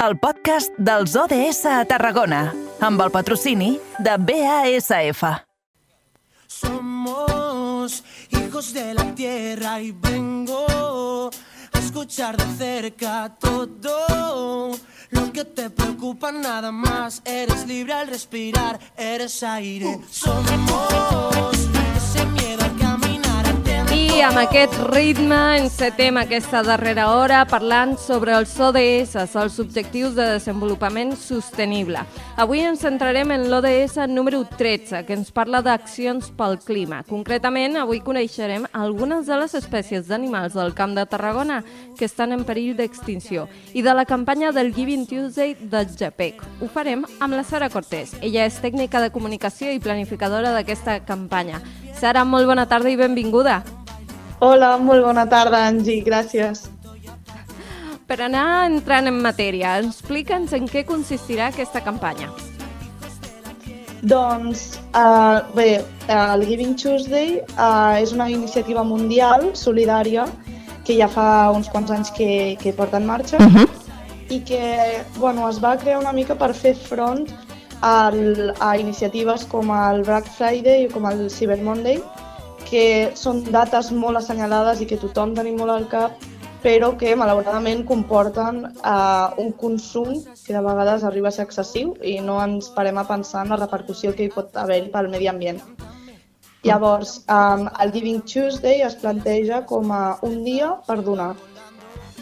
el podcast dels ODS a Tarragona, amb el patrocini de BASF. Somos hijos de la tierra y vengo a escuchar de cerca todo lo que te preocupa nada más. Eres libre al respirar, eres aire. Somos Amb aquest ritme encetem aquesta darrera hora parlant sobre els ODS, els Objectius de Desenvolupament Sostenible. Avui ens centrarem en l'ODS número 13, que ens parla d'accions pel clima. Concretament, avui coneixerem algunes de les espècies d'animals del Camp de Tarragona que estan en perill d'extinció i de la campanya del Giving Tuesday de JPEG. Ho farem amb la Sara Cortés. Ella és tècnica de comunicació i planificadora d'aquesta campanya. Sara, molt bona tarda i benvinguda. Hola, molt bona tarda, Angie, gràcies. Per anar entrant en matèria, explica'ns en què consistirà aquesta campanya. Doncs, uh, bé, uh, el Giving Tuesday uh, és una iniciativa mundial, solidària, que ja fa uns quants anys que, que porta en marxa Uh -huh. i que bueno, es va crear una mica per fer front al, a iniciatives com el Black Friday o com el Cyber Monday, que són dates molt assenyalades i que tothom tenim molt al cap, però que malauradament comporten eh, un consum que de vegades arriba a ser excessiu i no ens parem a pensar en la repercussió que hi pot haver pel medi ambient. Llavors, um, el Giving Tuesday es planteja com a un dia per donar,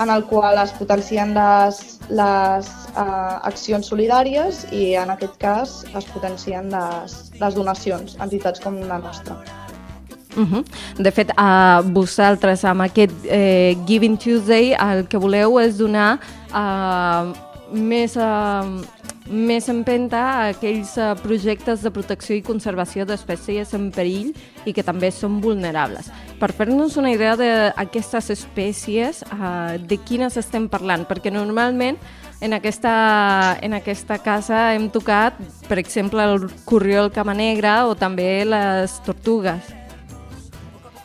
en el qual es potencien les, les uh, accions solidàries i en aquest cas es potencien les, les donacions entitats com la nostra. Uh -huh. De fet, a vosaltres amb aquest eh, Giving Tuesday el que voleu és donar eh, més, eh, més empenta a aquells eh, projectes de protecció i conservació d'espècies en perill i que també són vulnerables. Per fer-nos una idea d'aquestes espècies, eh, de quines estem parlant, perquè normalment en aquesta, en aquesta casa hem tocat, per exemple, el corriol cama negra o també les tortugues.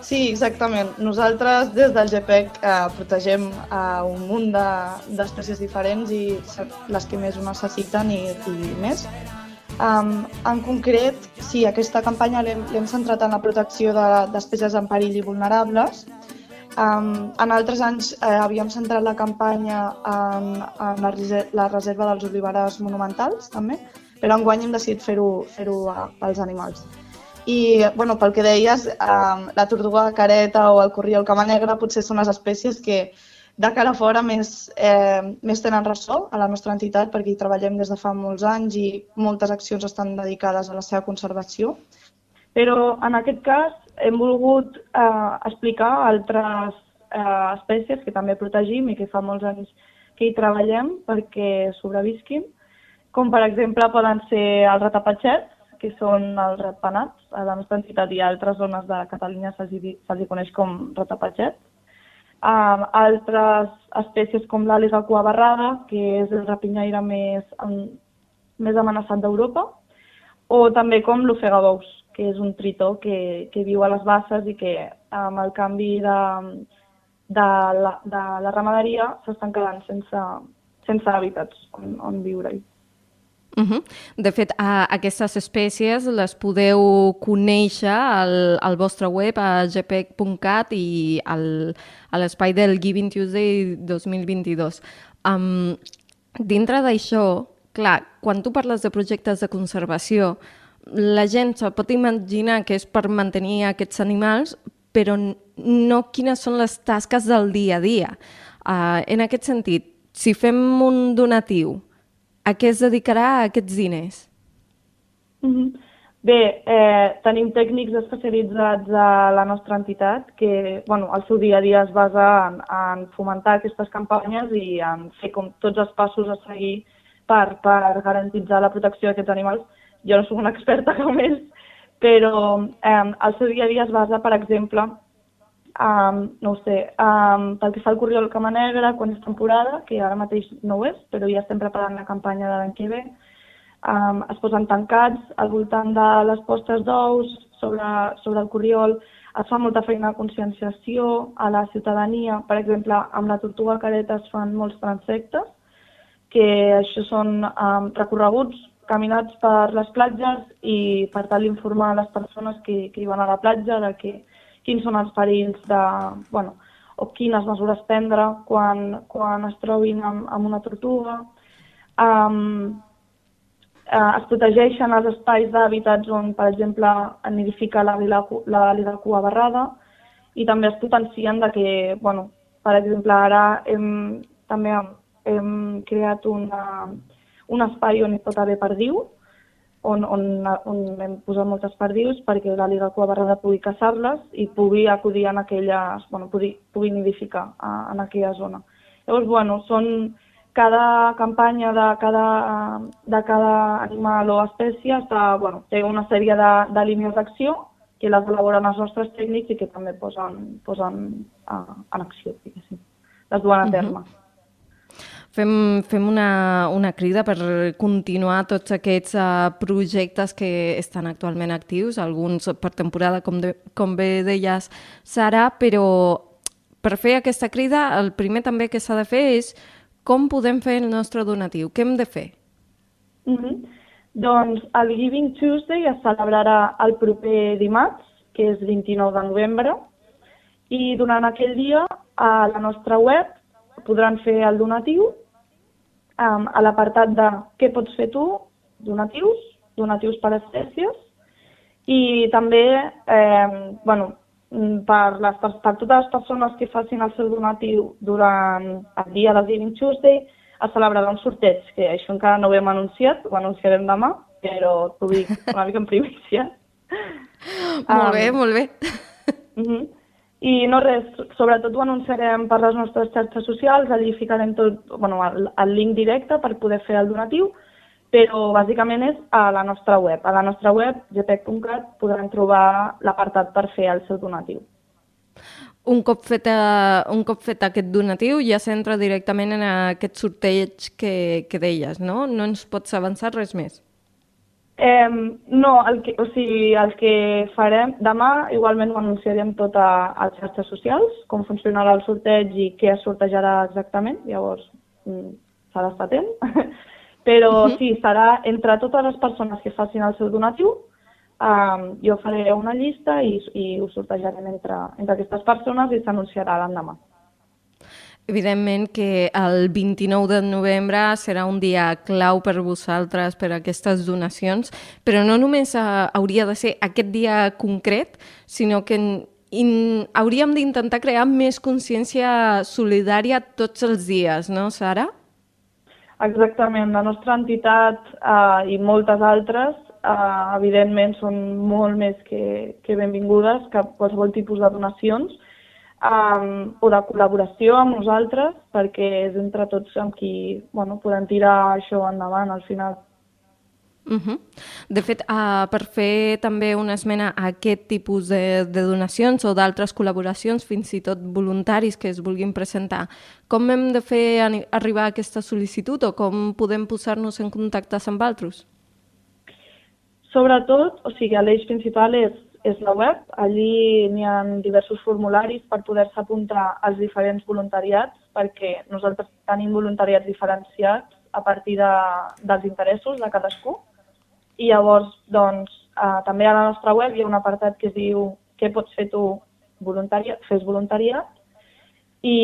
Sí, exactament. Nosaltres des del GPEC eh, protegem eh, un munt de- d'espècies diferents i les que més ho necessiten i, i més. Um, en concret, sí, aquesta campanya l'hem centrat en la protecció de- d'espècies en perill i vulnerables. Um, en altres anys eh, havíem centrat la campanya en, en la, la reserva dels oliverars monumentals, també, però enguany hem decidit fer-ho fer, -ho, eh, pels animals. I, bueno, pel que deies, um, la tortuga careta o el corriol cama negra potser són les espècies que de cara a fora més, eh, més tenen ressò a la nostra entitat perquè hi treballem des de fa molts anys i moltes accions estan dedicades a la seva conservació. Però en aquest cas hem volgut eh, explicar altres eh, espècies que també protegim i que fa molts anys que hi treballem perquè sobrevisquin, com per exemple poden ser els ratapatxets, que són els ratpenats. A la nostra entitat i a altres zones de Catalunya se'ls hi coneix com ratapatxets. Um, altres espècies com l'àliga barrada, que és el rapinyaire més, um, més amenaçat d'Europa, o també com l'ofegabous, que és un tritó que, que viu a les basses i que amb el canvi de, de, la, de la ramaderia s'estan quedant sense, sense hàbitats on, on viure-hi. Uh -huh. De fet, a aquestes espècies les podeu conèixer al, al vostre web a gpec.cat i al, a l'espai del Giving Tuesday 2022. Um, dintre d'això, clar, quan tu parles de projectes de conservació, la gent se pot imaginar que és per mantenir aquests animals, però no quines són les tasques del dia a dia. Uh, en aquest sentit, si fem un donatiu, a què es dedicarà aquests diners? Mhm. Bé, eh, tenim tècnics especialitzats a la nostra entitat que bueno, el seu dia a dia es basa en, en fomentar aquestes campanyes i en fer com tots els passos a seguir per, per garantitzar la protecció d'aquests animals. Jo no soc una experta com ells, però eh, el seu dia a dia es basa, per exemple, um, no ho sé, um, pel que fa al corriol cama negra, quan és temporada, que ara mateix no ho és, però ja estem preparant la campanya de l'any que ve, um, es posen tancats al voltant de les postes d'ous sobre, sobre el corriol, es fa molta feina de conscienciació a la ciutadania, per exemple, amb la tortuga careta es fan molts transectes, que això són um, recorreguts caminats per les platges i per tal d'informar les persones que, que hi van a la platja de que, quins són els perills de, bueno, o quines mesures prendre quan, quan es trobin amb, amb una tortuga. Um, eh, es protegeixen els espais d'hàbitats on, per exemple, nidifica la, la, la cua barrada i també es potencien de que, bueno, per exemple, ara hem, també hem, hem creat una, un espai on hi pot haver perdiu, on, on, on hem posat moltes perdius perquè la Liga Cua Barrada pugui caçar-les i pugui acudir en aquelles, bueno, pugui, pugui nidificar a, en aquella zona. Llavors, bueno, són cada campanya de cada, de cada animal o espècie està, bueno, té una sèrie de, de línies d'acció que les elaboren els nostres tècnics i que també posen, posen uh, en acció, diguéssim. Les duen a terme. Uh -huh. Fem, fem una, una crida per continuar tots aquests uh, projectes que estan actualment actius, alguns per temporada, com, de, com bé deies, Sara, però per fer aquesta crida, el primer també que s'ha de fer és com podem fer el nostre donatiu, què hem de fer? Mm -hmm. Doncs el Giving Tuesday es celebrarà el proper dimarts, que és 29 de novembre, i durant aquell dia a la nostra web podran fer el donatiu um, a l'apartat de què pots fer tu, donatius, donatius per espècies, i també eh, bueno, per, les, per, per totes les persones que facin el seu donatiu durant el dia del Giving Tuesday es celebrarà un sorteig, que això encara no ho hem anunciat, ho anunciarem demà, però t'ho dic una mica en primícia. molt bé, um, molt bé. Uh -huh. I no res, sobretot ho anunciarem per les nostres xarxes socials, allí ficarem tot, bueno, el, el link directe per poder fer el donatiu, però bàsicament és a la nostra web. A la nostra web, gpec.cat, podran trobar l'apartat per fer el seu donatiu. Un cop, fet, a, un cop fet aquest donatiu ja s'entra directament en aquest sorteig que, que deies, no? No ens pots avançar res més? Eh, no, el que, o sigui, el que farem demà igualment ho anunciarem tot a, a les xarxes socials, com funcionarà el sorteig i què es sortejarà exactament, llavors s'ha d'estar atent. Però uh -huh. sí, serà entre totes les persones que facin el seu donatiu, eh, jo faré una llista i, i ho sortejarem entre, entre aquestes persones i s'anunciarà l'endemà. Evidentment que el 29 de novembre serà un dia clau per vosaltres, per aquestes donacions, però no només uh, hauria de ser aquest dia concret, sinó que in, hauríem d'intentar crear més consciència solidària tots els dies, no, Sara? Exactament. La nostra entitat uh, i moltes altres, uh, evidentment, són molt més que, que benvingudes que qualsevol tipus de donacions, um, o de col·laboració amb nosaltres, perquè és entre tots amb qui bueno, podem tirar això endavant al final. Uh -huh. De fet, uh, per fer també una esmena a aquest tipus de, de donacions o d'altres col·laboracions, fins i tot voluntaris que es vulguin presentar, com hem de fer arribar a aquesta sol·licitud o com podem posar-nos en contacte amb altres? Sobretot, o sigui, l'eix principal és és la web. Allí n'hi ha diversos formularis per poder-se apuntar als diferents voluntariats, perquè nosaltres tenim voluntariats diferenciats a partir de, dels interessos de cadascú. I llavors, doncs, eh, també a la nostra web hi ha un apartat que es diu què pots fer tu voluntariat, fes voluntariat, i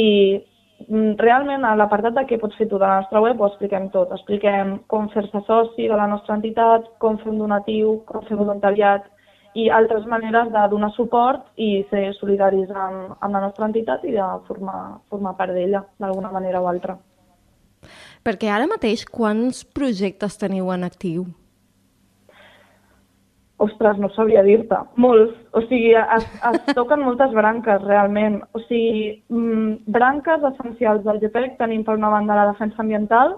mm, realment a l'apartat de què pots fer tu de la nostra web ho expliquem tot. Expliquem com fer-se soci de la nostra entitat, com fer un donatiu, com fer voluntariat, i altres maneres de donar suport i ser solidaris amb, amb la nostra entitat i de formar, formar part d'ella d'alguna manera o altra. Perquè ara mateix quants projectes teniu en actiu? Ostres, no sabria dir-te. Molts. O sigui, es, es toquen moltes branques, realment. O sigui, mm, branques essencials del GPEC tenim per una banda la defensa ambiental,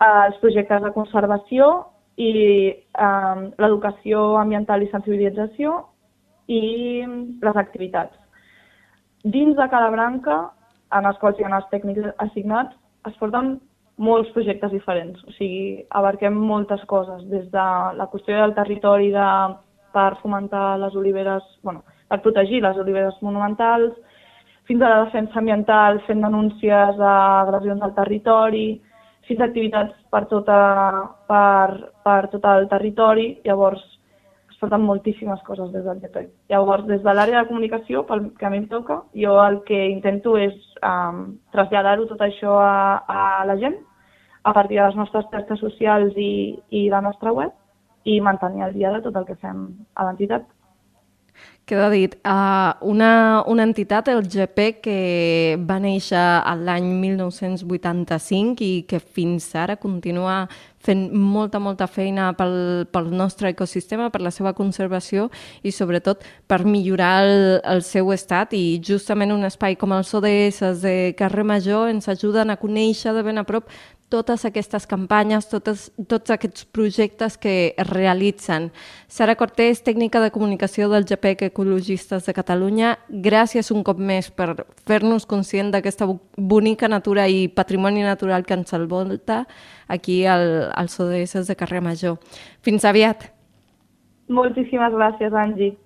eh, els projectes de conservació, i eh, l'educació ambiental i sensibilització i les activitats. Dins de cada branca, en els quals hi ha els tècnics assignats, es porten molts projectes diferents. O sigui, abarquem moltes coses, des de la qüestió del territori de, per fomentar les oliveres, bueno, per protegir les oliveres monumentals, fins a la defensa ambiental, fent denúncies d'agressions al territori, sis activitats per, tota, per, per tot el territori, llavors es porten moltíssimes coses des del GPEC. Llavors, des de l'àrea de comunicació, pel que a mi em toca, jo el que intento és um, traslladar-ho tot això a, a la gent a partir de les nostres xarxes socials i, i la nostra web i mantenir el dia de tot el que fem a l'entitat. Queda dit, uh, una, una entitat, el GP, que va néixer l'any 1985 i que fins ara continua fent molta, molta feina pel, pel nostre ecosistema, per la seva conservació i sobretot per millorar el, el seu estat. I justament un espai com els ODS de Carrer Major ens ajuden a conèixer de ben a prop totes aquestes campanyes, totes, tots aquests projectes que es realitzen. Sara Cortés, tècnica de comunicació del GPEC Ecologistes de Catalunya, gràcies un cop més per fer-nos conscient d'aquesta bonica natura i patrimoni natural que ens envolta aquí al, als ODS de Carrer Major. Fins aviat. Moltíssimes gràcies, Angie.